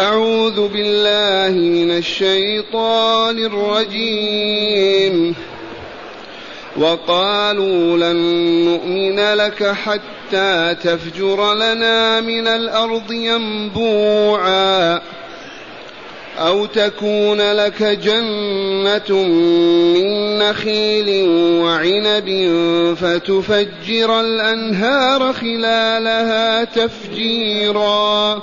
أعوذ بالله من الشيطان الرجيم. وقالوا لن نؤمن لك حتى تفجر لنا من الأرض ينبوعا أو تكون لك جنة من نخيل وعنب فتفجر الأنهار خلالها تفجيرا.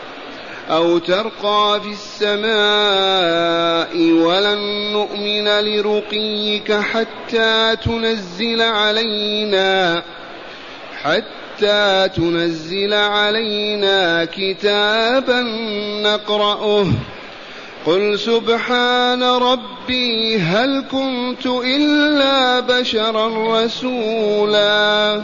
أو ترقى في السماء ولن نؤمن لرقيك حتى تنزل علينا حتى تنزل علينا كتابا نقرأه. قل سبحان ربي هل كنت إلا بشرا رسولا؟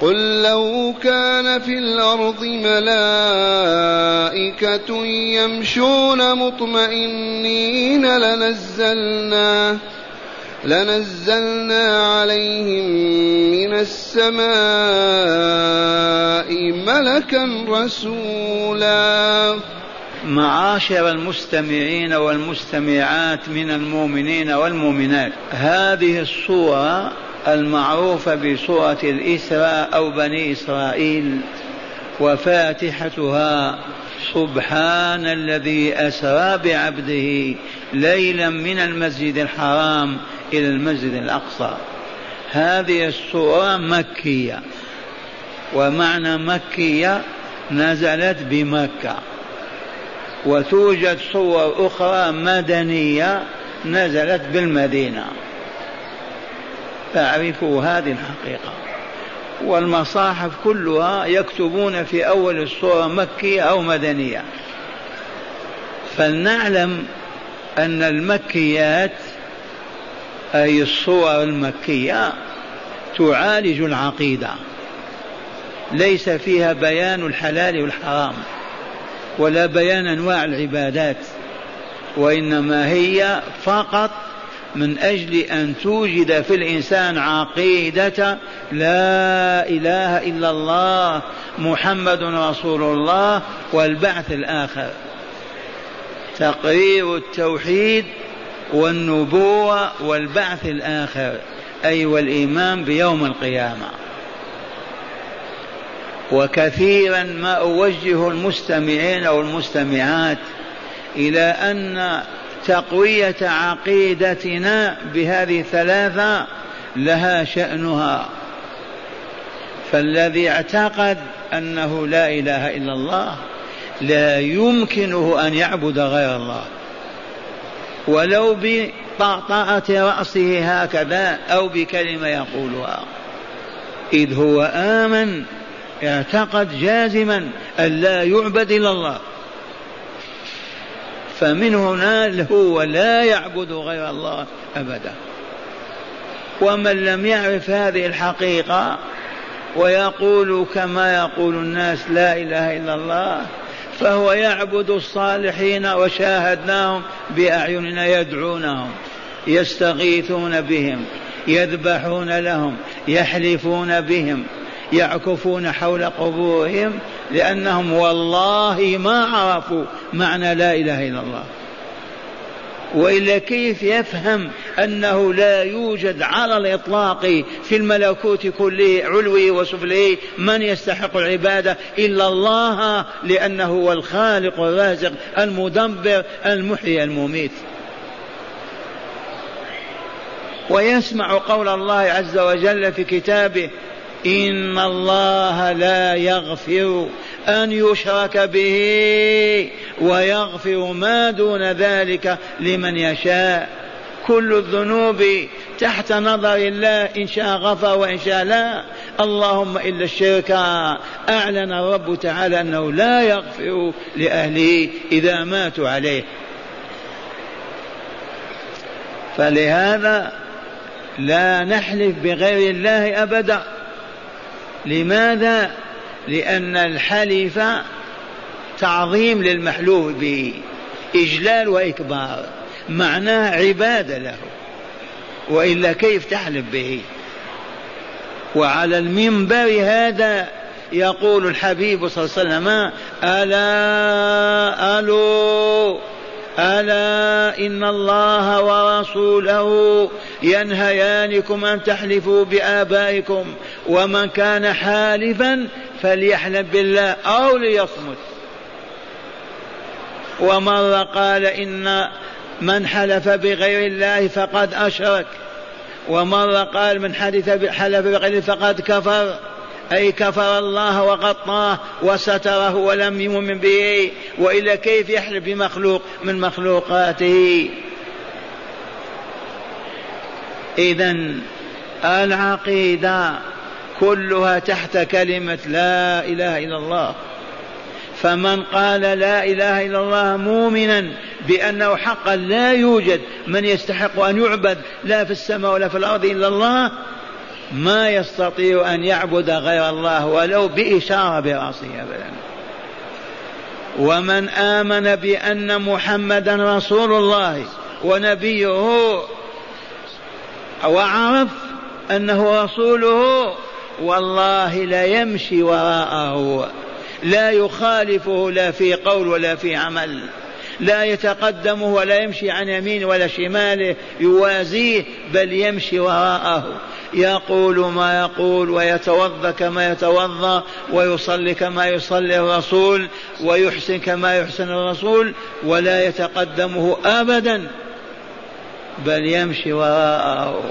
قل لو كان في الأرض ملائكة يمشون مطمئنين لنزلنا لنزلنا عليهم من السماء ملكا رسولا. معاشر المستمعين والمستمعات من المؤمنين والمؤمنات هذه الصورة المعروفة بسورة الإسراء أو بني إسرائيل وفاتحتها سبحان الذي أسرى بعبده ليلا من المسجد الحرام إلى المسجد الأقصى. هذه السورة مكية ومعنى مكية نزلت بمكة. وتوجد صور أخرى مدنية نزلت بالمدينة. فاعرفوا هذه الحقيقة. والمصاحف كلها يكتبون في أول السورة مكية أو مدنية. فلنعلم أن المكيات أي الصور المكية تعالج العقيدة. ليس فيها بيان الحلال والحرام ولا بيان أنواع العبادات وإنما هي فقط من أجل أن توجد في الإنسان عقيدة لا إله إلا الله محمد رسول الله والبعث الآخر. تقرير التوحيد والنبوة والبعث الآخر أي والإيمان بيوم القيامة. وكثيرا ما أوجه المستمعين والمستمعات إلى أن تقوية عقيدتنا بهذه الثلاثة لها شأنها. فالذي اعتقد أنه لا إله إلا الله لا يمكنه أن يعبد غير الله. ولو بطأطأة رأسه هكذا أو بكلمة يقولها. إذ هو آمن اعتقد جازما أن لا يعبد إلا الله. فمن هنا هو لا يعبد غير الله أبدا. ومن لم يعرف هذه الحقيقة ويقول كما يقول الناس لا إله إلا الله فهو يعبد الصالحين وشاهدناهم بأعيننا يدعونهم يستغيثون بهم يذبحون لهم يحلفون بهم يعكفون حول قبورهم لأنهم والله ما عرفوا معنى لا إله إلا الله. وإلا كيف يفهم أنه لا يوجد على الإطلاق في الملكوت كله علوي وسفلي من يستحق العبادة إلا الله لأنه هو الخالق الرازق المدبر المحيي المميت. ويسمع قول الله عز وجل في كتابه إن الله لا يغفر أن يشرك به ويغفر ما دون ذلك لمن يشاء. كل الذنوب تحت نظر الله إن شاء غفر وإن شاء لا. اللهم إلا الشرك. أعلن الرب تعالى أنه لا يغفر لأهله إذا ماتوا عليه. فلهذا لا نحلف بغير الله أبدا. لماذا؟ لأن الحلف تعظيم للمحلوف به إجلال وإكبار معناه عبادة له. وإلا كيف تحلف به؟ وعلى المنبر هذا يقول الحبيب صلى الله عليه وسلم ألا ألو ألا إن الله ورسوله ينهيانكم أن تحلفوا بآبائكم ومن كان حالفا فليحلف بالله أو ليصمت. ومرة قال إن من حلف بغير الله فقد أشرك. ومرة قال من حلف حلف بغير فقد كفر. أي كفر الله وغطاه وستره ولم يؤمن به. وإلا كيف يحلف بمخلوق من مخلوقاته؟ إذا العقيدة كلها تحت كلمة لا إله إلا الله. فمن قال لا إله إلا الله مؤمنا بأنه حقا لا يوجد من يستحق أن يعبد لا في السماء ولا في الأرض إلا الله ما يستطيع أن يعبد غير الله ولو بإشارة برأسه ابدا. ومن آمن بأن محمدا رسول الله ونبيه وعرف أنه رسوله والله لا يمشي وراءه. لا يخالفه لا في قول ولا في عمل. لا يتقدمه ولا يمشي عن يمين ولا شماله. يوازيه بل يمشي وراءه. يقول ما يقول ويتوضا كما يتوضا ويصلي كما يصلي الرسول ويحسن كما يحسن الرسول ولا يتقدمه ابدا بل يمشي وراءه.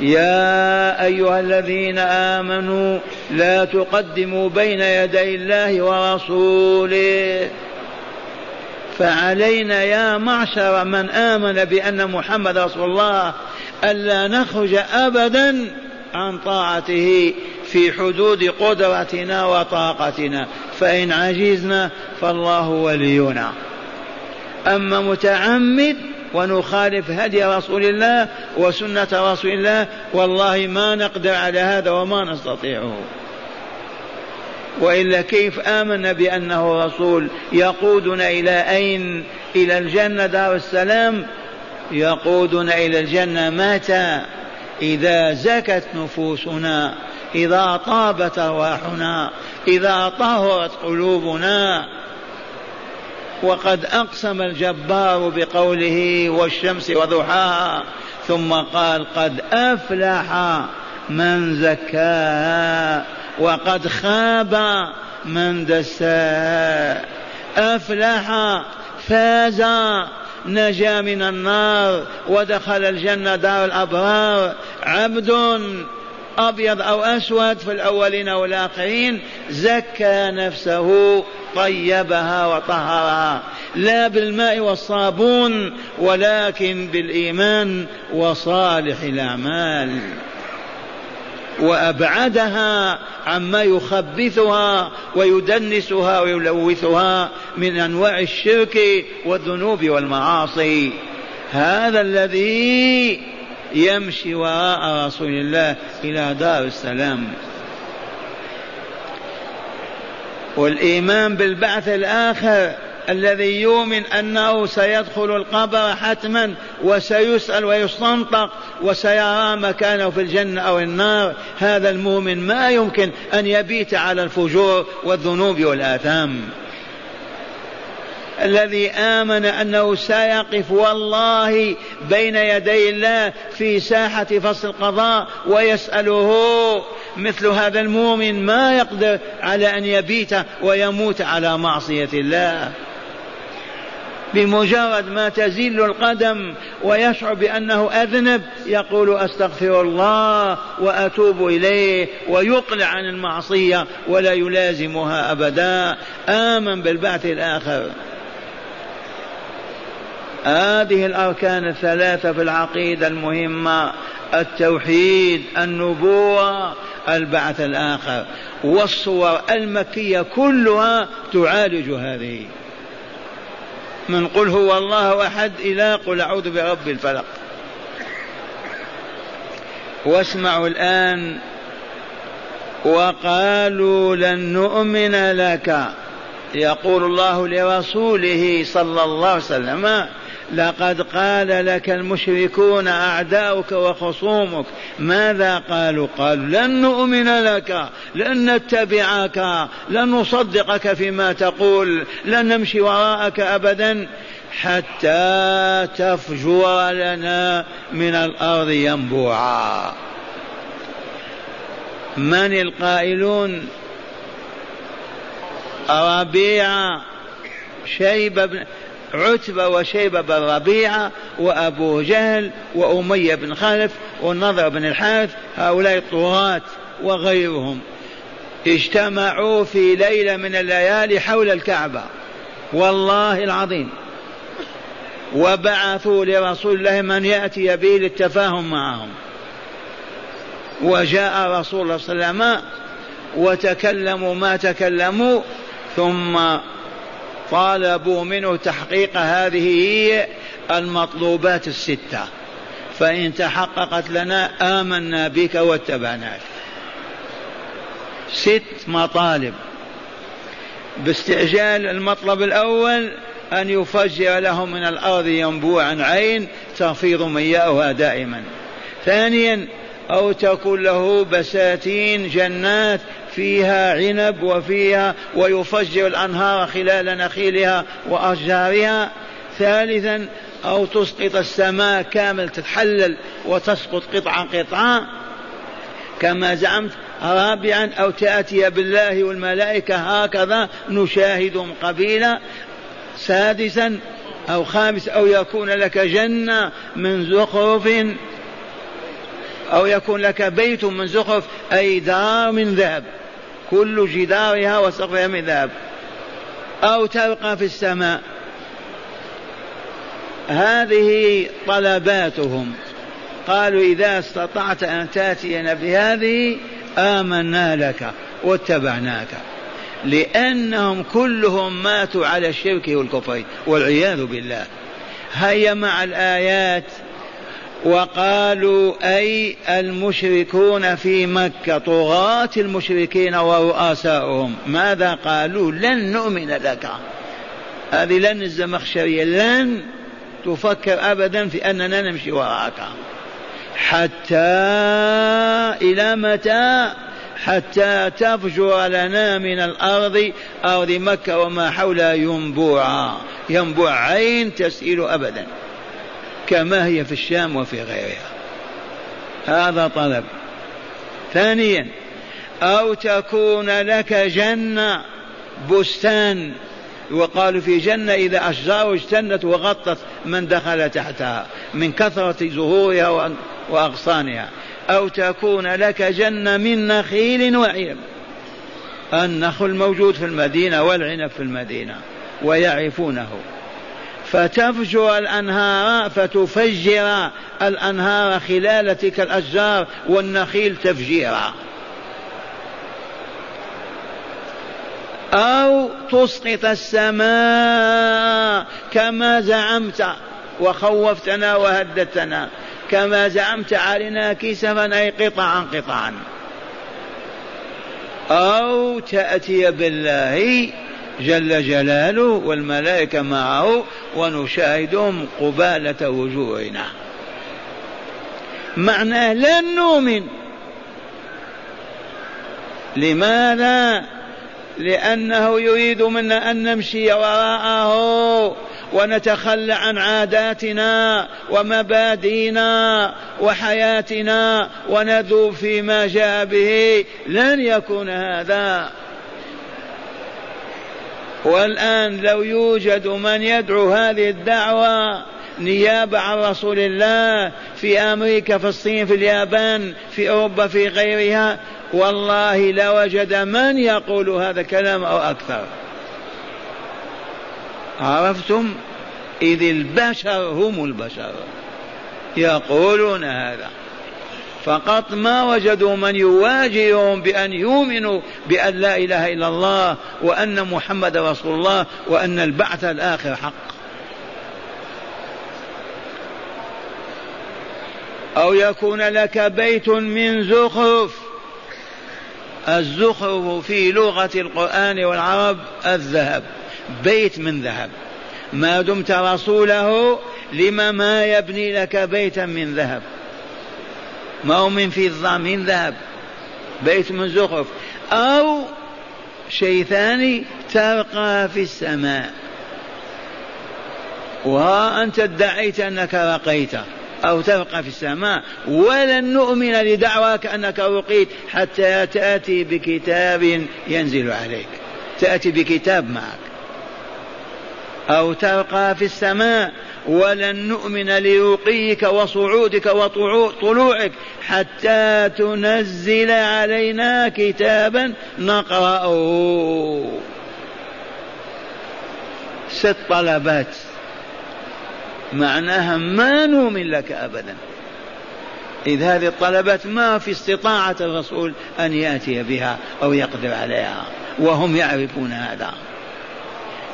يا أيها الذين آمنوا لا تقدموا بين يدي الله ورسوله. فعلينا يا معشر من آمن بأن محمد رسول الله ألا نخرج ابدا عن طاعته في حدود قدرتنا وطاقتنا. فإن عجزنا فالله ولينا. أما متعمد ونخالف هدي رسول الله وسنة رسول الله. والله ما نقدر على هذا وما نستطيعه. وإلا كيف آمن بأنه رسول يقودنا إلى أين؟ إلى الجنة دار السلام. يقودنا إلى الجنة متى؟ إذا زكت نفوسنا إذا طابت أرواحنا إذا طهرت قلوبنا. وقد أقسم الجبار بقوله والشمس وضحاها ثم قال قد أفلح من زكاها وقد خاب من دساها. أفلح فاز نجا من النار ودخل الجنة دار الأبرار. عبد أبيض أو أسود في الأولين والآخرين زكى نفسه طيبها وطهرها لا بالماء والصابون ولكن بالإيمان وصالح الأعمال. وأبعدها عما يخبثها ويدنسها ويلوثها من أنواع الشرك والذنوب والمعاصي. هذا الذي يمشي وراء رسول الله إلى دار السلام. والإيمان بالبعث الآخر الذي يؤمن أنه سيدخل القبر حتما وسيسأل ويستنطق وسيرى مكانه في الجنة أو النار. هذا المؤمن ما يمكن أن يبيت على الفجور والذنوب والآثام. الذي آمن أنه سيقف والله بين يدي الله في ساحة فصل القضاء ويسأله مثل هذا المؤمن ما يقدر على أن يبيت ويموت على معصية الله. بمجرد ما تزل القدم ويشعر بأنه أذنب يقول أستغفر الله وأتوب إليه ويقلع عن المعصية ولا يلازمها أبدا. آمن بالبعث الآخر. هذه الأركان الثلاثة في العقيدة المهمة التوحيد النبوة البعث الآخر. والصور المكية كلها تعالج هذه. من قل هو الله أحد إلى قل أعوذ برب الفلق. واسمعوا الآن وقالوا لن نؤمن لك. يقول الله لرسوله صلى الله عليه وسلم لقد قال لك المشركون أعداؤك وخصومك. ماذا قالوا؟ قالوا لن نؤمن لك لن نتبعك لن نصدقك فيما تقول لن نمشي وراءك أبدا حتى تفجر لنا من الأرض ينبوعا. من القائلون؟ ربيع شيبة بن عتبة وشيبة بن ربيعة وأبو جهل وأمية بن خلف والنضر بن الحارث هؤلاء الطغاة وغيرهم اجتمعوا في ليلة من الليالي حول الكعبة. والله العظيم. وبعثوا لرسول الله من يأتي به للتفاهم معهم. وجاء رسول الله صلى الله عليه وسلم وتكلموا ما تكلموا ثم طالبوا منه تحقيق هذه المطلوبات الستة. فإن تحققت لنا آمنا بك واتبعناك ست مطالب. باستعجال المطلب الأول أن يفجر لهم من الأرض ينبوعا عين تفيض مياؤها دائما. ثانيا أو تكون له بساتين جنات فيها عنب وفيها ويفجر الأنهار خلال نخيلها وأشجارها. ثالثا أو تسقط السماء كامل تتحلل وتسقط قطعة قطعة كما زعمت رابعا أو تأتي بالله والملائكة هكذا نشاهدهم قبيلا. سادسا أو خامس أو يكون لك جنة من زخرف أو يكون لك بيت من زخرف أي دار من ذهب. كل جدارها وسقفها من ذهب. أو تبقى في السماء. هذه طلباتهم. قالوا إذا استطعت أن تأتينا بهذه آمنا لك واتبعناك. لأنهم كلهم ماتوا على الشرك والكفر والعياذ بالله. هيا مع الآيات وقالوا أي المشركون في مكة طغاة المشركين ورؤساؤهم. ماذا قالوا؟ لن نؤمن لك. هذه لن الزمخشرية لن تفكر أبدا في أننا نمشي وراءك حتى إلى متى؟ حتى تفجر لنا من الأرض أرض مكة وما حولها ينبوعا. ينبوع عين تسيل أبدا. كما هي في الشام وفي غيرها. هذا طلب. ثانيا أو تكون لك جنة بستان وقالوا في جنة إذا أشجار اجتنت وغطت من دخل تحتها من كثرة زهورها وأغصانها. أو تكون لك جنة من نخيل وعنب النخل موجود في المدينة والعنب في المدينة ويعرفونه. فتفجر الأنهار فتفجر الأنهار خلال تلك الأشجار والنخيل تفجيرا. أو تسقط السماء كما زعمت وخوفتنا وهددتنا كما زعمت علينا كسفا أي قطعا قطعا. أو تأتي بالله جل جلاله والملائكة معه ونشاهدهم قبالة وجوهنا. معناه لن نؤمن. لماذا؟ لأنه يريد منا أن نمشي وراءه ونتخلى عن عاداتنا ومبادئنا وحياتنا ونذوب فيما جاء به. لن يكون هذا. والآن لو يوجد من يدعو هذه الدعوة نيابة عن رسول الله في أمريكا في الصين في اليابان في أوروبا في غيرها والله لوجد من يقول هذا الكلام أو أكثر. عرفتم؟ إذ البشر هم البشر. يقولون هذا. فقط ما وجدوا من يواجههم بأن يؤمنوا بأن لا إله إلا الله وأن محمد رسول الله وأن البعث الآخر حق. أو يكون لك بيت من زخرف. الزخرف في لغة القرآن والعرب الذهب بيت من ذهب. ما دمت رسوله لما ما يبني لك بيتا من ذهب. ما هو من فضة من ذهب. بيت من زخرف. أو شيء ثاني ترقى في السماء. وها أنت ادعيت أنك رقيت أو ترقى في السماء. ولن نؤمن لدعواك أنك رقيت حتى تأتي بكتاب ينزل عليك. تأتي بكتاب معك. أو ترقى في السماء. ولن نؤمن لرقيك وصعودك وطلوعك حتى تنزل علينا كتابا نقرأه. ست طلبات. معناها ما نؤمن لك أبدا. إذ هذه الطلبات ما في استطاعة الرسول أن يأتي بها أو يقدر عليها وهم يعرفون هذا.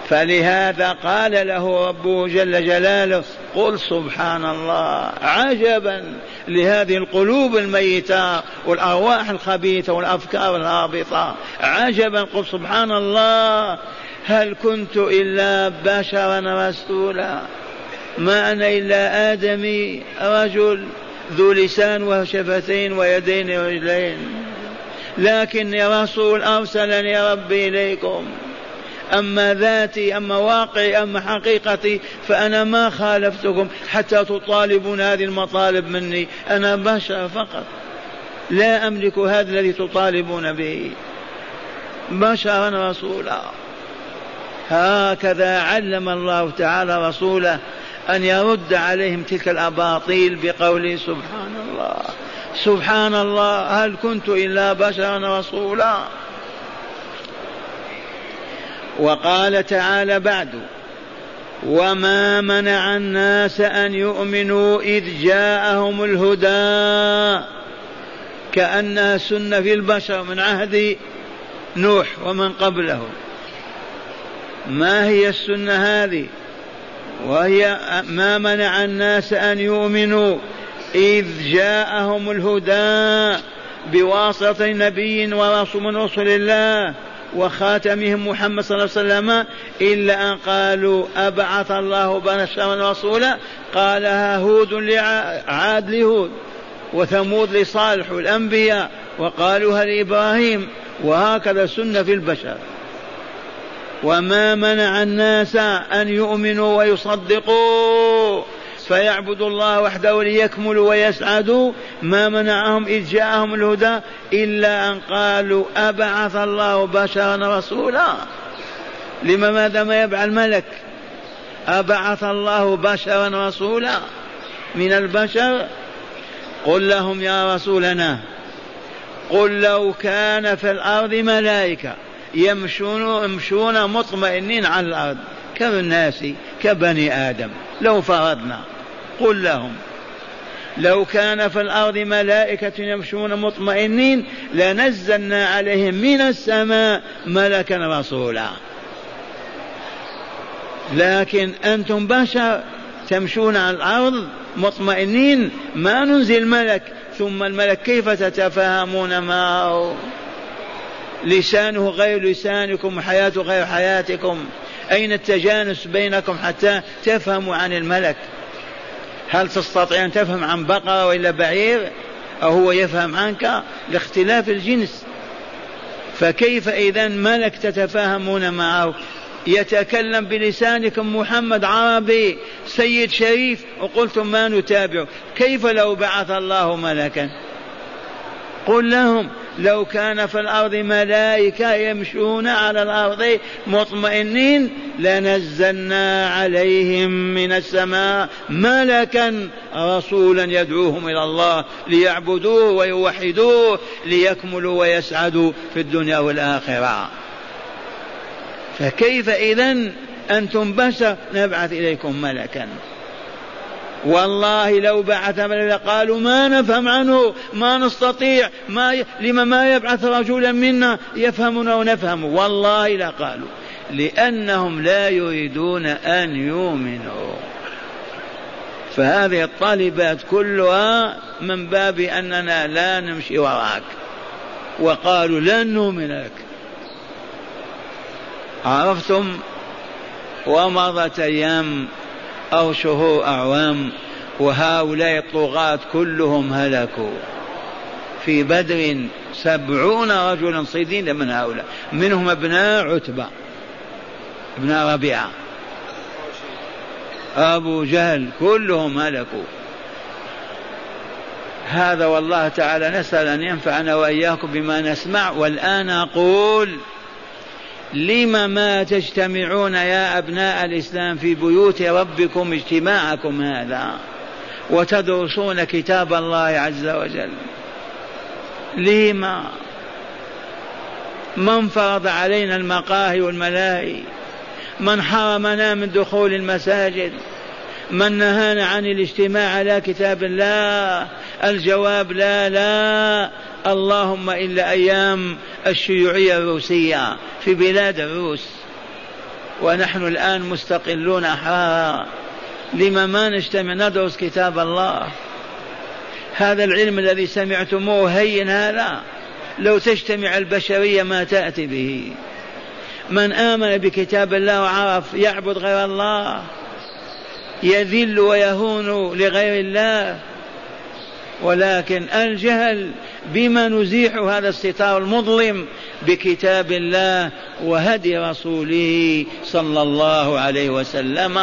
فلهذا قال له ربه جل جلاله قل سبحان الله عجبا لهذه القلوب الميتة والأرواح الخبيثة والأفكار الهابطة. عجبا قل سبحان الله هل كنت إلا بشرا رسولا؟ ما أنا إلا آدمي رجل ذو لسان وشفتين ويدين ورجلين لكني رسول أرسلني ربي إليكم. أما ذاتي أما واقعي أما حقيقتي فأنا ما خالفتكم حتى تطالبون هذه المطالب مني. أنا بشر فقط. لا أملك هذا الذي تطالبون به. بشرا رسولا. هكذا علم الله تعالى رسوله أن يرد عليهم تلك الأباطيل بقوله سبحان الله. سبحان الله هل كنت إلا بشرا رسولا. وقال تعالى بعد وما منع الناس ان يؤمنوا اذ جاءهم الهدى كانها سنه في البشر من عهد نوح ومن قبله. ما هي السنة هذه؟ وهي ما منع الناس أن يؤمنوا إذ جاءهم الهدى بواسطة نبي ورسول من رسل الله. وخاتمهم محمد صلى الله عليه وسلم إلا أن قالوا أبعث الله بشرا رسولا قالها هود لعاد لهود وثمود لصالح الأنبياء وقالوها لإبراهيم وهكذا سنة في البشر وما منع الناس أن يؤمنوا ويصدقوا فيعبدوا الله وحده ليكملوا ويسعدوا ما منعهم إذ جاءهم الهدى إلا أن قالوا أبعث الله بشرا رسولا. لما ماذا ما يبعث الملك؟ أبعث الله بشرا رسولا. من البشر؟ قل لهم يا رسولنا قل لو كان في الأرض ملائكة يمشون يمشون مطمئنين على الأرض كالناس كبني آدم. لو فرضنا. قل لهم. لو كان في الأرض ملائكة يمشون مطمئنين لنزلنا عليهم من السماء ملكا رسولا. لكن أنتم بشر تمشون على الأرض مطمئنين ما ننزل ملك. ثم الملك كيف تتفاهمون معه؟ لسانه غير لسانكم وحياته غير حياتكم. أين التجانس بينكم حتى تفهموا عن الملك؟ هل تستطيع أن تفهم عن بقرة وإلا بعير؟ أو هو يفهم عنك لاختلاف الجنس؟ فكيف إذا ملك تتفاهمون معه؟ يتكلم بلسانكم محمد عربي سيد شريف وقلتم ما نتابعه كيف لو بعث الله ملكا؟ قل لهم لو كان في الأرض ملائكة يمشون على الأرض مطمئنين لنزلنا عليهم من السماء ملكا رسولا يدعوهم إلى الله ليعبدوه ويوحدوه ليكملوا ويسعدوا في الدنيا والآخرة. فكيف إذا أنتم بشر نبعث إليكم ملكا؟ والله لو بعث ملكا قالوا ما نفهم عنه ما نستطيع ما. لما ما يبعث رجلا منا يفهمنا ونفهم. والله لا قالوا لأنهم لا يريدون أن يؤمنوا. فهذه الطالبات كلها من باب أننا لا نمشي وراك. وقالوا لن نؤمن لك. عرفتم؟ ومضت أيام أو شهور أعوام وهؤلاء الطغاة كلهم هلكوا. في بدر سبعون رجلا صيدين من هؤلاء منهم ابناء عتبة ابن ربيعة. أبو جهل كلهم هلكوا. هذا والله تعالى نسأل أن ينفعنا وإياكم بما نسمع والآن أقول لم ما تجتمعون يا أبناء الإسلام في بيوت ربكم اجتماعكم هذا وتدرسون كتاب الله عز وجل؟ لما من فرض علينا المقاهي والملاهي؟ من حرمنا من دخول المساجد؟ من نهانا عن الاجتماع على كتاب الله؟ الجواب لا لا. اللهم إلا أيام الشيوعية الروسية في بلاد الروس. ونحن الآن مستقلون أحرارا. لما ما نجتمع ندرس كتاب الله. هذا العلم الذي سمعتموه هين هذا. لو تجتمع البشرية ما تأتي به. من آمن بكتاب الله وعرف يعبد غير الله يذل ويهون لغير الله ولكن الجهل بما نزيح هذا الستار المظلم بكتاب الله وهدي رسوله صلى الله عليه وسلم.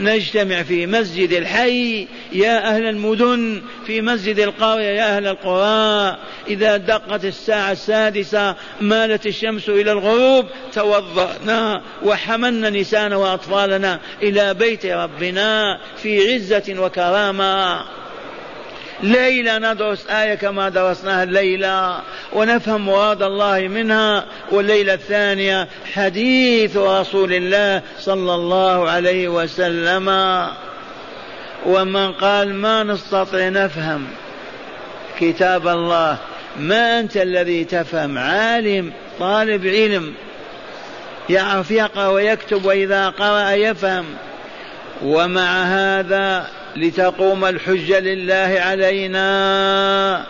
نجتمع في مسجد الحي يا أهل المدن في مسجد القرية يا أهل القرى إذا دقت الساعة السادسة مالت الشمس إلى الغروب توضأنا وحملنا نسانا وأطفالنا إلى بيت ربنا في عزة وكرامة. ليلة ندرس آية كما درسناها الليلة ونفهم مراد الله منها والليلة الثانية حديث رسول الله صلى الله عليه وسلم. ومن قال ما نستطيع نفهم كتاب الله ما أنت الذي تفهم؟ عالم طالب علم يعرف يقرأ ويكتب وإذا قرأ يفهم. ومع هذا لتقوم الحجة لله علينا.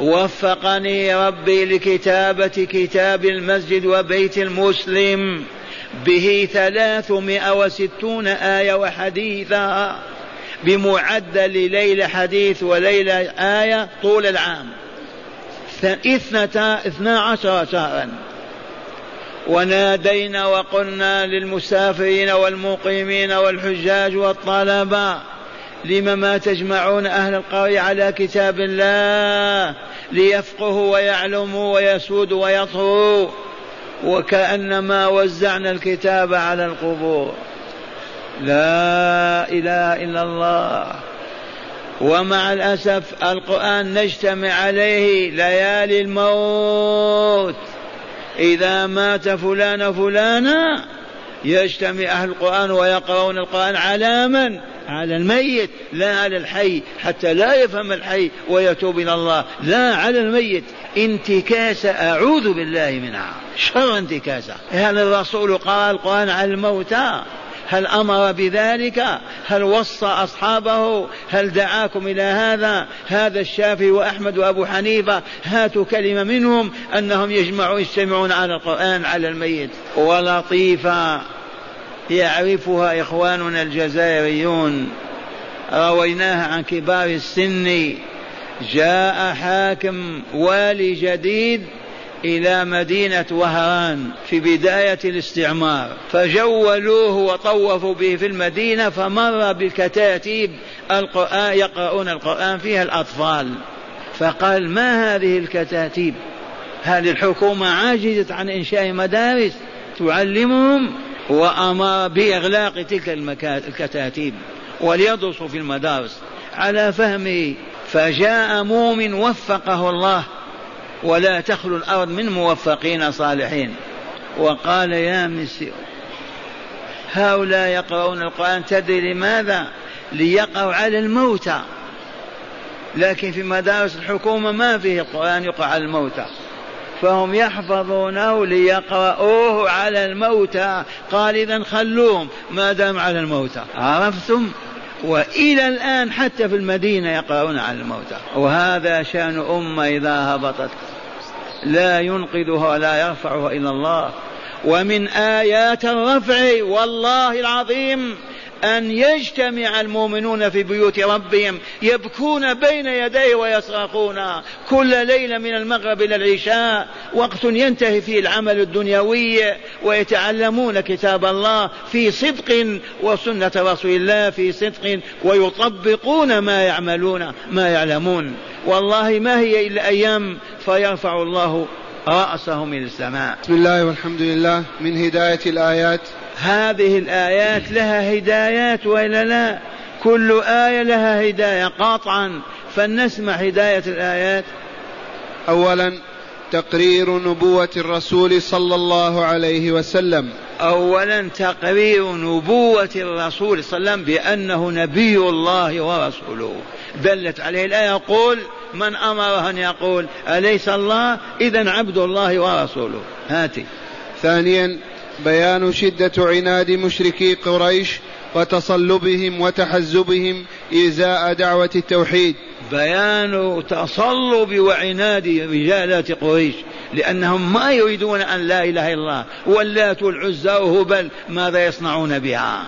وفقني ربي لكتابة كتاب المسجد وبيت المسلم. به ثلاثمائة وستون آية وحديثا. بمعدل ليلة حديث وليلة آية طول العام. اثنتا اثنا عشر شهرا. ونادينا وقلنا للمسافرين والمقيمين والحجاج والطلبة لم ما تجمعون أهل القرية على كتاب الله ليفقهوا ويعلموا ويسودوا ويطهروا وكأنما وزعنا الكتاب على القبور. لا إله إلا الله. ومع الأسف القرآن نجتمع عليه ليالي الموت. إذا مات فلان فلانا يجتمع أهل القرآن ويقرؤون القرآن على من؟ على الميت لا على الحي حتى لا يفهم الحي ويتوب إلى الله لا على الميت. انتكاسة أعوذ بالله منها. شر انتكاسة. هل الرسول قرأ القرآن على الموتى. هل أمر بذلك؟ هل وصى أصحابه؟ هل دعاكم إلى هذا؟ هذا الشافعي وأحمد وأبو حنيفة هاتوا كلمة منهم أنهم يجمعون يجتمعون على القرآن على الميت. ولطيفة يعرفها إخواننا الجزائريون. رويناها عن كبار السن. جاء حاكم والي جديد إلى مدينة وهران في بداية الاستعمار فجولوه وطوفوا به في المدينة فمر بالكتاتيب القرآن يقرؤون القرآن فيها الأطفال. فقال ما هذه الكتاتيب؟ هل الحكومة عاجزت عن إنشاء مدارس تعلمهم وأمر بإغلاق تلك الكتاتيب وليدرسوا في المدارس. على فهمه فجاء مؤمن وفقه الله ولا تخلو الأرض من موفقين صالحين. وقال يا مسيو هؤلاء يقرؤون القرآن تدري لماذا؟ ليقرأوا على الموتى. لكن في مدارس الحكومة ما فيه القرآن يقرأ على الموتى. فهم يحفظونه ليقرأوه على الموتى. قال إذا خلوهم ما دام على الموتى. عرفتم؟ وإلى الآن حتى في المدينة يقرؤون على الموتى. وهذا شأن أمة إذا هبطت. لا ينقذها ولا يرفعها إلى الله. ومن آيات الرفع والله العظيم أن يجتمع المؤمنون في بيوت ربهم يبكون بين يديه ويصرخون كل ليلة من المغرب إلى العشاء وقت ينتهي فيه العمل الدنيوي ويتعلمون كتاب الله في صدق وسنة رسول الله في صدق ويطبقون ما يعملون ما يعلمون. والله ما هي إلا أيام فيرفع الله رأسهم إلى السماء. بسم الله والحمد لله. من هداية الآيات هذه الآيات لها هدايات وإلا لا؟ كل آية لها هداية. قاطعا. فلنسمع هداية الآيات. أولا تقرير نبوة الرسول صلى الله عليه وسلم. أولا تقرير نبوة الرسول صلى الله عليه وسلم بأنه نبي الله ورسوله. دلت عليه الآية. يقول من أمره أن يقول أليس الله؟ إذا عبد الله ورسوله. هاتي. ثانيا بيان شدة عناد مشركي قريش وتصلبهم وتحزبهم إزاء دعوة التوحيد. بيان تصلب وعناد رجالات قريش لأنهم ما يريدون أن لا إله إلا الله. واللات والعزى وهبل ماذا يصنعون بها؟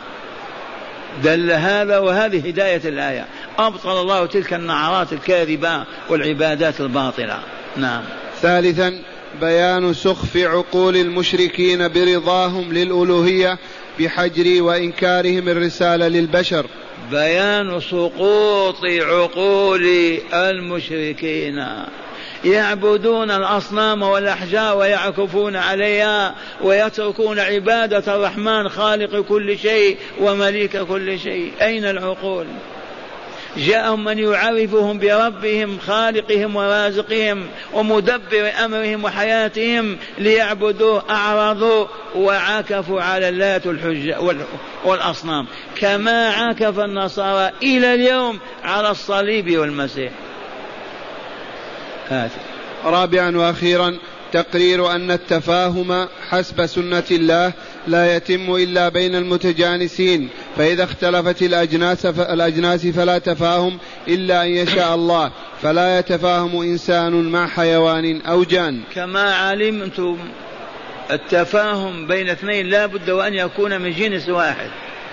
دل هذا وهذه هداية الآية. أبطل الله تلك النعرات الكاذبة والعبادات الباطلة. نعم. ثالثا بيان سخف عقول المشركين برضاهم للألوهية بحجر وإنكارهم الرسالة للبشر. بيان سقوط عقول المشركين. يعبدون الأصنام والأحجار ويعكفون عليها ويتركون عبادة الرحمن خالق كل شيء ومليك كل شيء. أين العقول؟ جاءهم من يعرفهم بربهم خالقهم ورازقهم ومدبر أمرهم وحياتهم ليعبدوه اعرضوا وعكفوا على اللات الحجة والأصنام. كما عكف النصارى إلى اليوم على الصليب والمسيح. هذه. رابعا وأخيرا تقرير أن التفاهم حسب سنة الله لا يتم إلا بين المتجانسين فإذا اختلفت الأجناس الأجناس فلا تفاهم إلا أن يشاء الله فلا يتفاهم إنسان مع حيوان أو جان. كما علمتم التفاهم بين اثنين لا بد وان يكون من جنس واحد.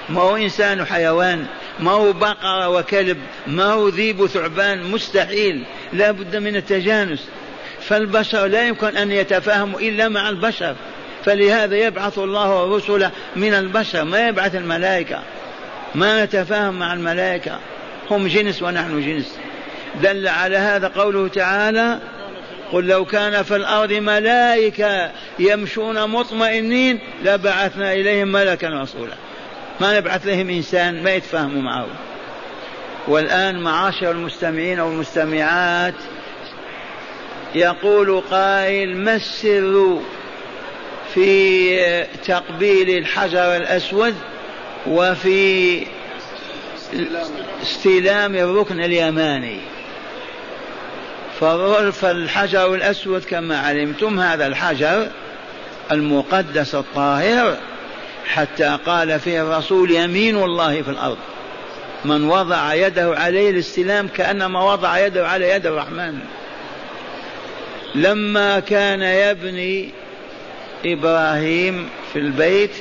ما هو إنسان وحيوان ما هو بقرة وكلب ما هو ذيب وثعبان مستحيل لا بد من التجانس. فالبشر لا يمكن أن يتفاهموا إلا مع البشر. فلهذا يبعث الله الرسل من البشر ما يبعث الملائكة. ما نتفاهم مع الملائكة. هم جنس ونحن جنس. دل على هذا قوله تعالى قل لو كان في الأرض ملائكة يمشون مطمئنين لبعثنا إليهم ملكا رسولا. ما نبعث لهم إنسان ما يتفاهموا معه. والآن معاشر المستمعين والمستمعات يقول قائل ما السر في تقبيل الحجر الأسود وفي استلام الركن اليماني. فالحجر الأسود كما علمتم هذا الحجر المقدس الطاهر حتى قال فيه الرسول يمين الله في الأرض. من وضع يده عليه الاستلام كأنما وضع يده على يد الرحمن. لما كان يبني إبراهيم في البيت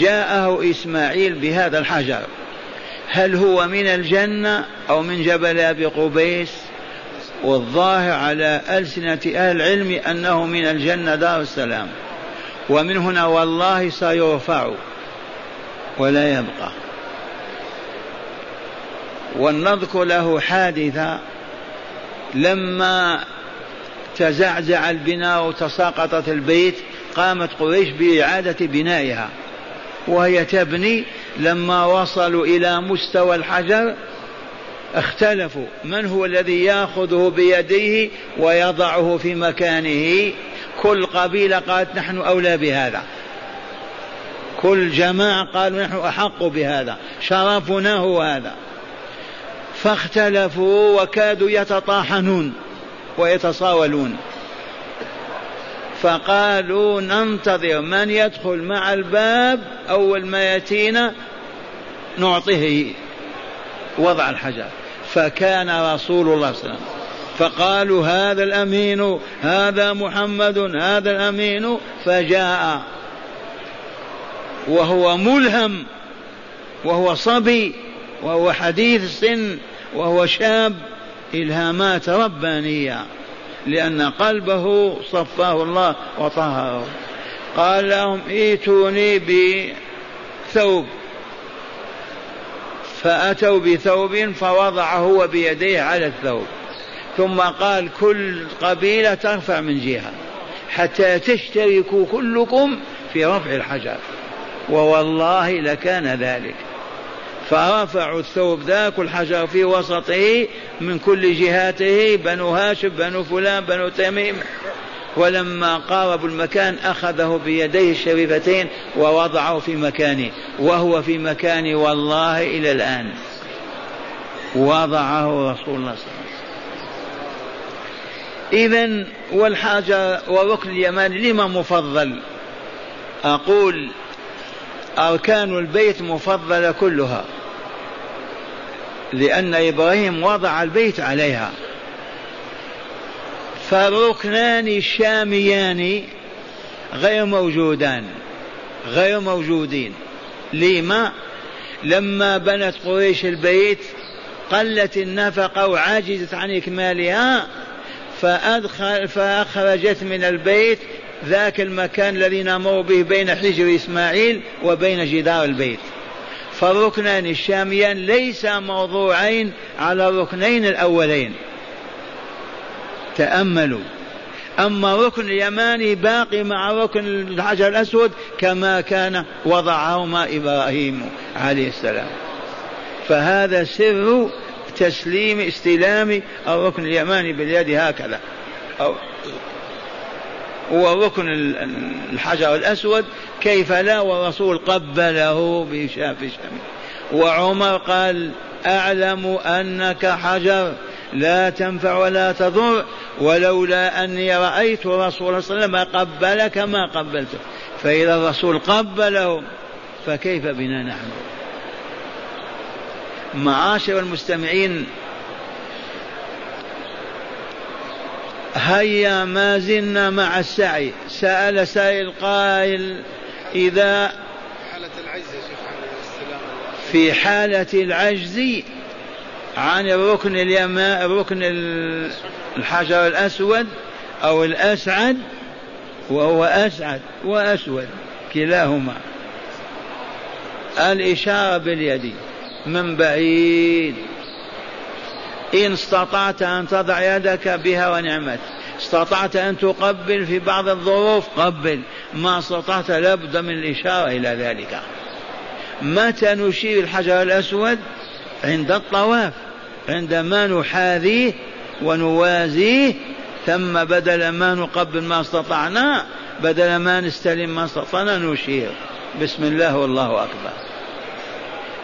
جاءه إسماعيل بهذا الحجر. هل هو من الجنة أو من جبل أبي قبيس؟ والظاهر على ألسنة أهل العلم أنه من الجنة دار السلام. ومن هنا والله سيرفع ولا يبقى. ولنذكر له حادثة لما تزعزع البناء وتساقطت البيت قامت قريش بإعادة بنائها. وهي تبني لما وصلوا إلى مستوى الحجر اختلفوا من هو الذي ياخذه بيديه ويضعه في مكانه. كل قبيلة قالت نحن أولى بهذا. كل جماعة قالوا نحن أحق بهذا. شرفنا هو هذا. فاختلفوا وكادوا يتطاحنون ويتصاولون. فقالوا ننتظر من يدخل مع الباب أول ما يأتينا نعطيه وضع الحجر. فكان رسول الله صلى الله عليه وسلم فقالوا هذا الأمين هذا محمد هذا الأمين فجاء وهو ملهم وهو صبي وهو حديث السن وهو شاب إلهامات ربانية. لأن قلبه صفاه الله وطهره. قال لهم ائتوني بثوب. فأتوا بثوب فوضعه هو بيديه على الثوب. ثم قال كل قبيلة ترفع من جهة حتى تشتركوا كلكم في رفع الحجر. ووالله لكان ذلك. فرفعوا الثوب ذاك الحجر في وسطه من كل جهاته بنو هاشم بنو فلان بنو تميم. ولما قاربوا المكان أخذه بيديه الشريفتين ووضعه في مكانه وهو في مكانه والله إلى الآن. وضعه رسول الله صلى الله عليه وسلم. إذا والحاجة وركن اليماني لما مفضل؟ أقول أركان البيت مفضلة كلها. لأن إبراهيم وضع البيت عليها. فالركنان الشاميان غير موجودان غير موجودين. لما؟ لما بنت قريش البيت قلت النفقة وعجزت عن إكمالها فأدخل فأخرجت من البيت ذاك المكان الذي نمر به بين حجر إسماعيل وبين جدار البيت. فالركنان الشاميان ليس موضوعين على الركنين الأولين. تأملوا. أما الركن اليماني باقي مع ركن الحجر الأسود كما كان وضعهما إبراهيم عليه السلام. فهذا سر تسليم استلام الركن اليماني باليد هكذا. أو وركن الحجر الأسود كيف لا؟ والرسول قبله بشاف شمه. وعمر قال أعلم أنك حجر لا تنفع ولا تضر ولولا أني رأيت رسول صلى الله عليه وسلم قبلك ما قبلته. فإذا الرسول قبله فكيف بنا نحن؟ معاشر المستمعين هيا ما زلنا مع السعي. سأل سائل قائل إذا في حالة العجز عن الركن اليماء الركن الحجر الأسود أو الأسعد وهو أسعد وأسود كلاهما. الإشارة باليد من بعيد. إن استطعت أن تضع يدك بها ونعمت. استطعت أن تقبل في بعض الظروف قبل. ما استطعت لابد من الإشارة إلى ذلك. متى نشير الحجر الأسود؟ عند الطواف. عندما نحاذيه ونوازيه ثم بدل ما نقبل ما استطعنا بدل ما نستلم ما استطعنا نشير. بسم الله والله أكبر.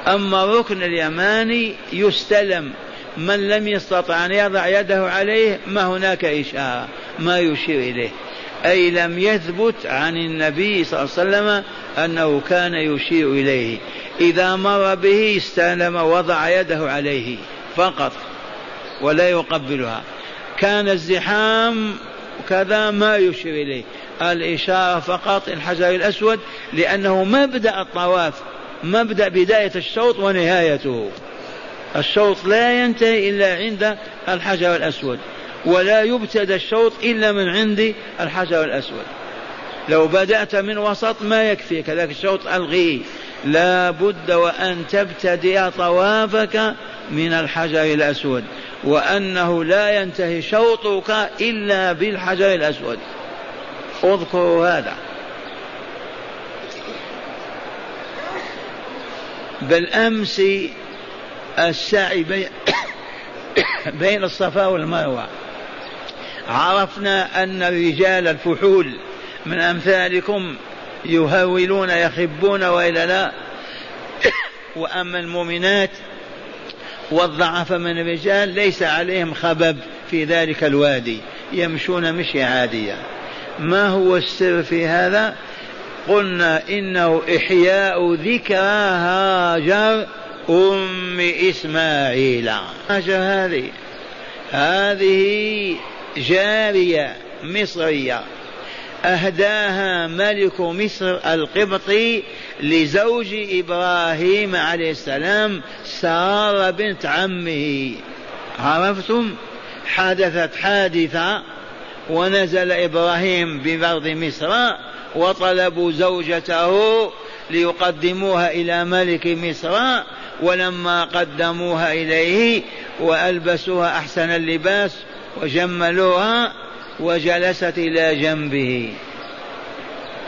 أما الركن اليماني يستلم من لم يستطع أن يضع يده عليه ما هناك إشارة ما يشير إليه. أي لم يثبت عن النبي صلى الله عليه وسلم أنه كان يشير إليه. إذا مر به استلم وضع يده عليه فقط ولا يقبلها. كان الزحام كذا ما يشير إليه. الإشارة فقط الحجر الأسود لأنه مبدأ الطواف مبدأ بداية الشوط ونهايته. الشوط لا ينتهي إلا عند الحجر الأسود ولا يبتدى الشوط إلا من عند الحجر الأسود. لو بدأت من وسط ما يكفي كذلك الشوط ألغيه لا بد وأن تبتدئ طوافك من الحجر الأسود وأنه لا ينتهي شوطك إلا بالحجر الأسود. اذكروا هذا. بالأمس السعي بين, بين الصفا والمروة. عرفنا أن الرجال الفحول من أمثالكم يهولون يخبون وإلا لا. وأما المؤمنات والضعف من الرجال ليس عليهم خبب في ذلك الوادي يمشون مشي عادية. ما هو السر في هذا؟ قلنا إنه إحياء ذكرى هاجر أم إسماعيل. هاجر هذه. هذه جارية مصرية. أهداها ملك مصر القبطي لزوج إبراهيم عليه السلام سارة بنت عمه. عرفتم؟ حدثت حادثة ونزل إبراهيم بأرض مصر وطلبوا زوجته ليقدموها إلى ملك مصر ولما قدموها إليه وألبسوها أحسن اللباس وجملوها وجلست إلى جنبه.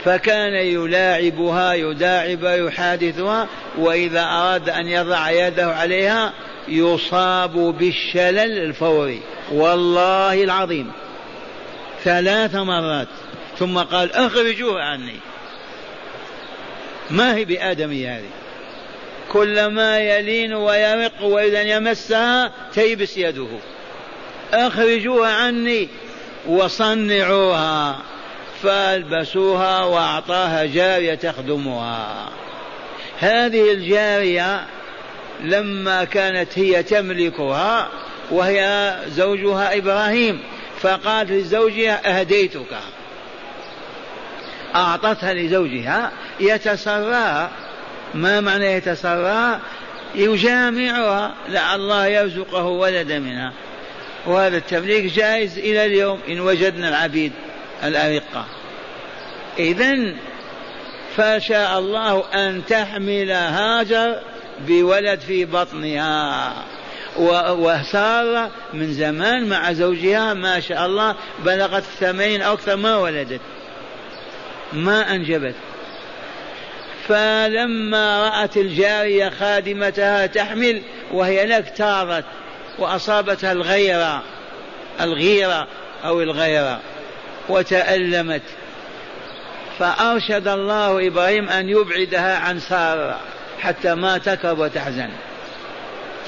فكان يلاعبها يداعب يحادثها وإذا أراد أن يضع يده عليها يصاب بالشلل الفوري. والله العظيم. ثلاث مرات. ثم قال اخرجوها عني. ما هي بآدمية هذه؟ كلما يلين ويرق وإذا يمسها تيبس يده. أخرجوها عني وصنعوها. فألبسوها وأعطاها جارية تخدمها. هذه الجارية لما كانت هي تملكها وهي زوجها إبراهيم فقالت لزوجها أهديتك. أعطتها لزوجها يتسرى ما معنى يتسرى يجامعها. لعل الله يرزقه ولدا منها. وهذا التمليك جائز إلى اليوم إن وجدنا العبيد الأرقة. إذا فشاء الله أن تحمل هاجر بولد في بطنها. وسارة من زمان مع زوجها ما شاء الله بلغت الثمانين أو أكثر ما ولدت. ما أنجبت. فلما رأت الجارية خادمتها تحمل وهي لك تارت وأصابتها الغيرة الغيرة أو الغيرة وتألمت. فأرشد الله إبراهيم أن يبعدها عن سارة حتى ما تكب وتحزن.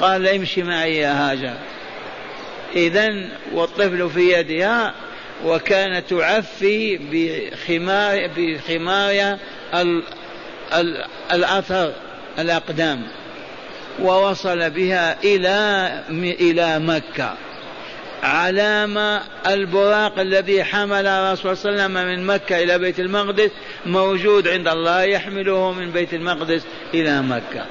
قال امشي معي يا هاجر. إذا والطفل في يدها وكانت تعفي بخمار بخمارها الأثر الأقدام ووصل بها إلى إلى مكة علامة البراق الذي حمل الرسول صلى الله عليه وسلم من مكة إلى بيت المقدس موجود عند الله يحمله من بيت المقدس إلى مكة.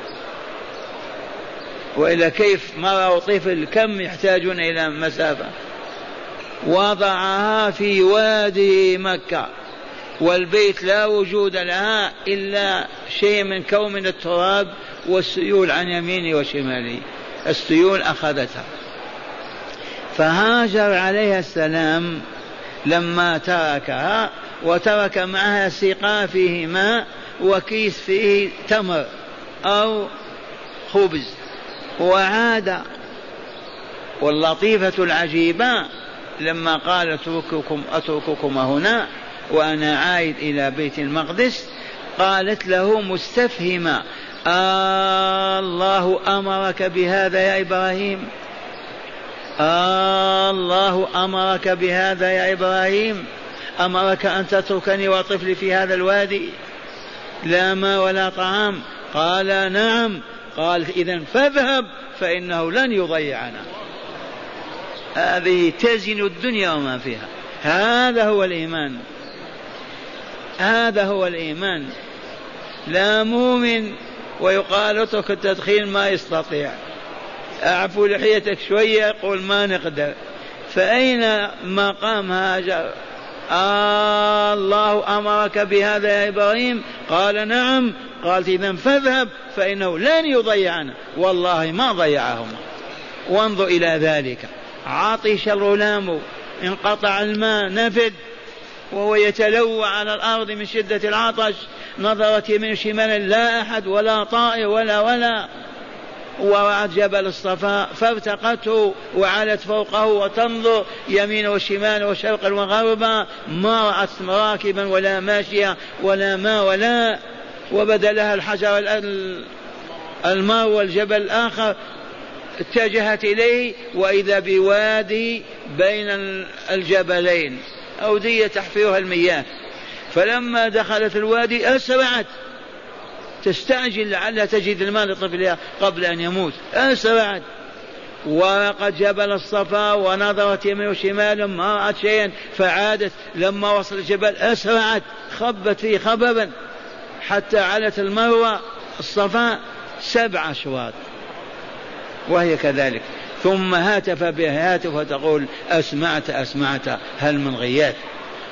وإلا كيف مرة وطفل كم يحتاجون إلى مسافة؟ وضعها في وادي مكة. والبيت لا وجود لها إلا شيء من كوم من التراب والسيول عن يمينه وشماله السيول أخذتها. فهاجر عليها السلام لما تركها وترك معها سقا فيه ماء وكيس فيه تمر أو خبز. وعاد واللطيفة العجيبة لما قال اترككم أترككم هنا وأنا عائد إلى بيت المقدس قالت له مستفهمة آه الله أمرك بهذا يا إبراهيم؟ آه الله أمرك بهذا يا إبراهيم؟ أمرك أن تتركني وطفلي في هذا الوادي؟ لا ماء ولا طعام. قال نعم. قال إذا فاذهب فإنه لن يضيعنا. هذه تزن الدنيا وما فيها. هذا هو الإيمان. هذا هو الإيمان. لا مؤمن ويقال اترك التدخين ما يستطيع. أعفو لحيتك شوية يقول ما نقدر. فأين مقام هاجر آه الله أمرك بهذا يا إبراهيم. قال نعم. قالت إذا فاذهب فإنه لن يضيعنا. والله ما ضيعهما وانظر إلى ذلك. عطش الغلام انقطع الماء نفد. وهو يتلوى على الأرض من شدة العطش نظرت يمين شمال لا أحد ولا طائر ولا ولا. ورأت جبل الصفا فارتقته وعلت فوقه وتنظر يمين وشمال وشرقا وغربا ما رأت راكبا ولا ماشيا ولا ما ولا. وبدا لها الحجر الماء والجبل الآخر اتجهت إليه وإذا بوادي بين الجبلين. أودية تحفرها المياه. فلما دخلت الوادي أسرعت. تستعجل لعلها تجد الماء لطفلها قبل أن يموت. أسرعت. ورقت جبل الصفا ونظرت يمين وشمال ما رأت شيئا. فعادت. لما وصل الجبل أسرعت. خبت فيه خببا. حتى علت المروة الصفا سبع أشواط. وهي كذلك. ثم هاتف بها هاتف وتقول أسمعت أسمعت هل من غياث؟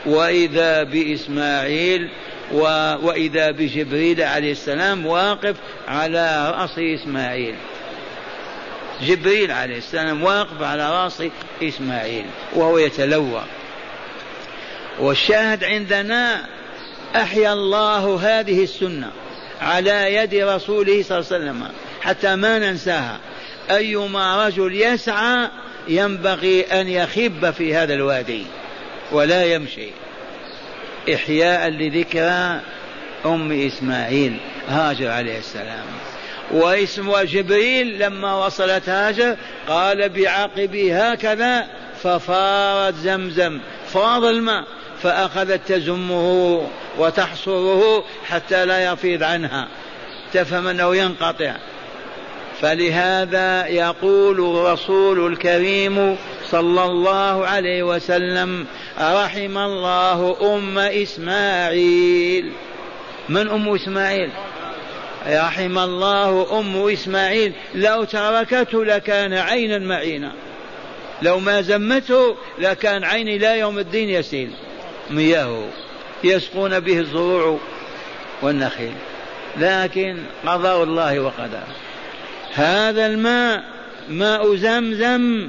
وإذا بإسماعيل و... وإذا بجبريل عليه السلام واقف على رأس إسماعيل. جبريل عليه السلام واقف على رأس إسماعيل وهو يتلوى. والشاهد عندنا أحيا الله هذه السنة على يد رسوله صلى الله عليه وسلم حتى ما ننساها. أيما رجل يسعى ينبغي أن يخب في هذا الوادي ولا يمشي. إحياء لذكرى أم إسماعيل هاجر عليه السلام. واسم جبريل لما وصلت هاجر قال بعقبه هكذا ففارت زمزم فاض الماء فأخذت تزمه وتحصره حتى لا يفيض عنها. تفهم أنه ينقطع. فلهذا يقول الرسول الكريم صلى الله عليه وسلم رحم الله أم إسماعيل. من أم إسماعيل؟ رحم الله أم إسماعيل. لو تركته لكان عينا معينا. لو ما زمته لكان عين إلى يوم الدين يسيل. مياهه يسقون به الزروع والنخيل. لكن قضاء الله وقدره. هذا الماء ماء زمزم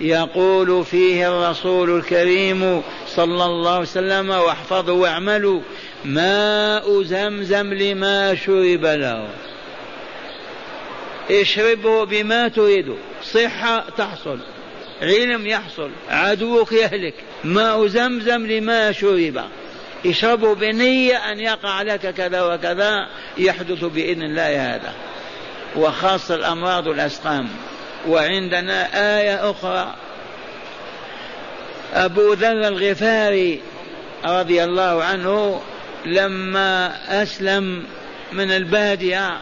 يقول فيه الرسول الكريم صلى الله عليه وسلم واحفظوا واعملوا ماء زمزم لما شرب له. اشربه بما تريد صحة تحصل علم يحصل عدوك يهلك ماء زمزم لما شرب. اشربه بنية أن يقع لك كذا وكذا يحدث بإذن الله هذا. وخاصة الأمراض والأسقام. وعندنا آية أخرى. أبو ذر الغفاري رضي الله عنه لما أسلم من البادية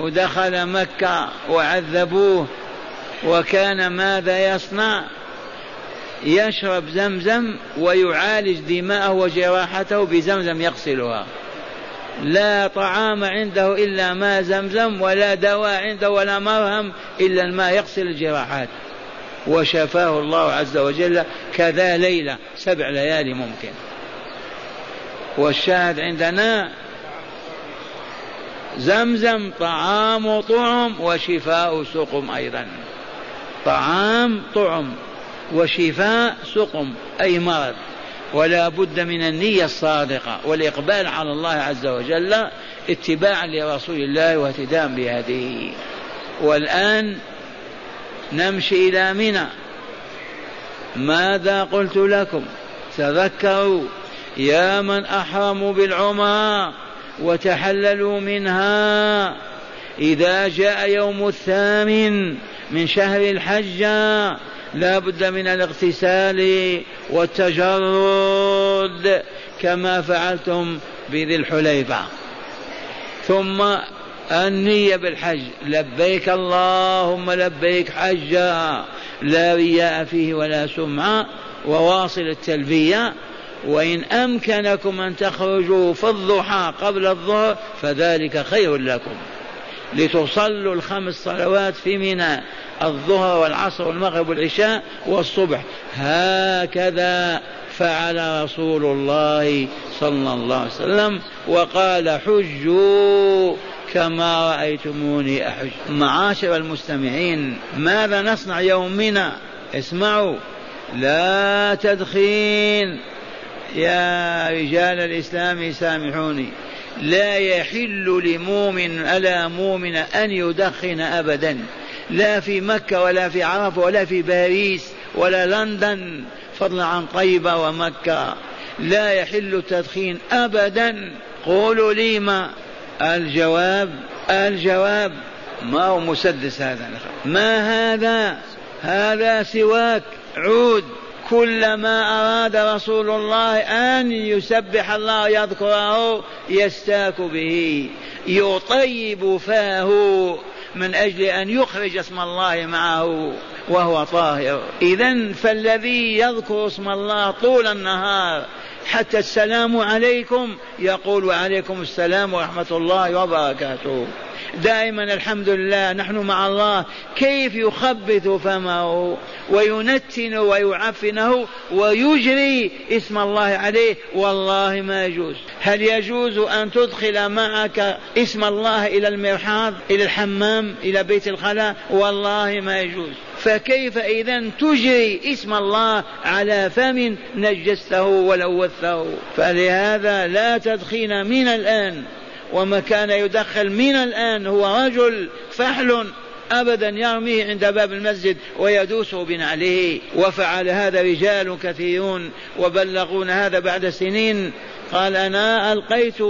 ودخل مكة وعذبوه وكان ماذا يصنع؟ يشرب زمزم ويعالج دماءه وجراحته بزمزم يغسلها. لا طعام عنده إلا ماء زمزم ولا دواء عنده ولا مرهم إلا الماء يغسل الجراحات. وشفاه الله عز وجل كذا ليلة سبع ليالي ممكن. والشاهد عندنا زمزم طعام طعم وشفاء سقم أيضا. طعام طعم وشفاء سقم أي مرض. ولا بد من النية الصادقة والإقبال على الله عز وجل اتباعا لرسول الله واهتداء بهديه. والآن نمشي إلى منى. ماذا قلت لكم؟ تذكروا يا من أحرموا بالعمرة وتحللوا منها إذا جاء يوم الثامن من شهر الحج لا بد من الاغتسال والتجرد كما فعلتم بذي الحليفة. ثم النية بالحج. لبيك اللهم لبيك حجا لا رياء فيه ولا سمعة وواصل التلبية. وإن أمكنكم أن تخرجوا في الضحى قبل الظهر فذلك خير لكم. لتصلوا الخمس صلوات في منى الظهر والعصر والمغرب والعشاء والصبح. هكذا فعل رسول الله صلى الله عليه وسلم وقال حجوا كما رأيتموني أحج. معاشر المستمعين ماذا نصنع يومنا؟ اسمعوا. لا تدخين. يا رجال الإسلام سامحوني. لا يحل لمؤمن ألا مؤمن أن يدخن أبدا. لا في مكة ولا في عرفة ولا في باريس ولا لندن فضلا عن طيبة ومكة. لا يحل التدخين أبدا. قولوا لي ما الجواب؟ الجواب ما هو مسدس هذا؟ ما هذا؟ هذا سواك عود. كلما أراد رسول الله أن يسبح الله يذكره يستاك به يطيب فاه من أجل أن يخرج اسم الله معه وهو طاهر. إذا فالذي يذكر اسم الله طول النهار حتى السلام عليكم. يقول وعليكم السلام ورحمة الله وبركاته. دائما الحمد لله نحن مع الله. كيف يخبث فمه وينتن ويعفنه ويجري اسم الله عليه؟ والله ما يجوز. هل يجوز أن تدخل معك اسم الله إلى المرحاض إلى الحمام إلى بيت الخلاء؟ والله ما يجوز. فكيف إذا تجري اسم الله على فم نجسته ولوثه فلهذا لا تدخين من الآن. وما كان يدخل من الآن هو رجل فحل أبدا يرميه عند باب المسجد ويدوسه بنعله. وفعل هذا رجال كثيرون وبلغون هذا بعد سنين. قال أنا ألقيت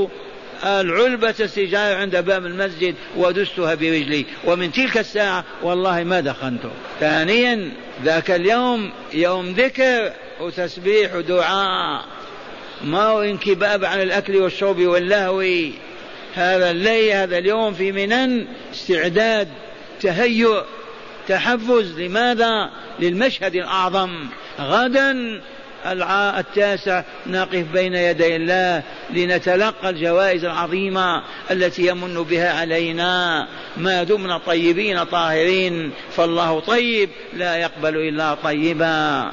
العلبة السجارة عند باب المسجد ودستها برجلي. ومن تلك الساعة والله ما دخنته ثانيا ذاك اليوم يوم ذكر وتسبيح ودعاء. ما هو انكباب عن الأكل والشرب واللهو. هذا الليل هذا اليوم في منن استعداد تهيؤ تحفز. لماذا؟ للمشهد الأعظم. غدا التاسع نقف بين يدي الله لنتلقى الجوائز العظيمة التي يمن بها علينا. ما دمنا طيبين طاهرين فالله طيب لا يقبل إلا طيبا.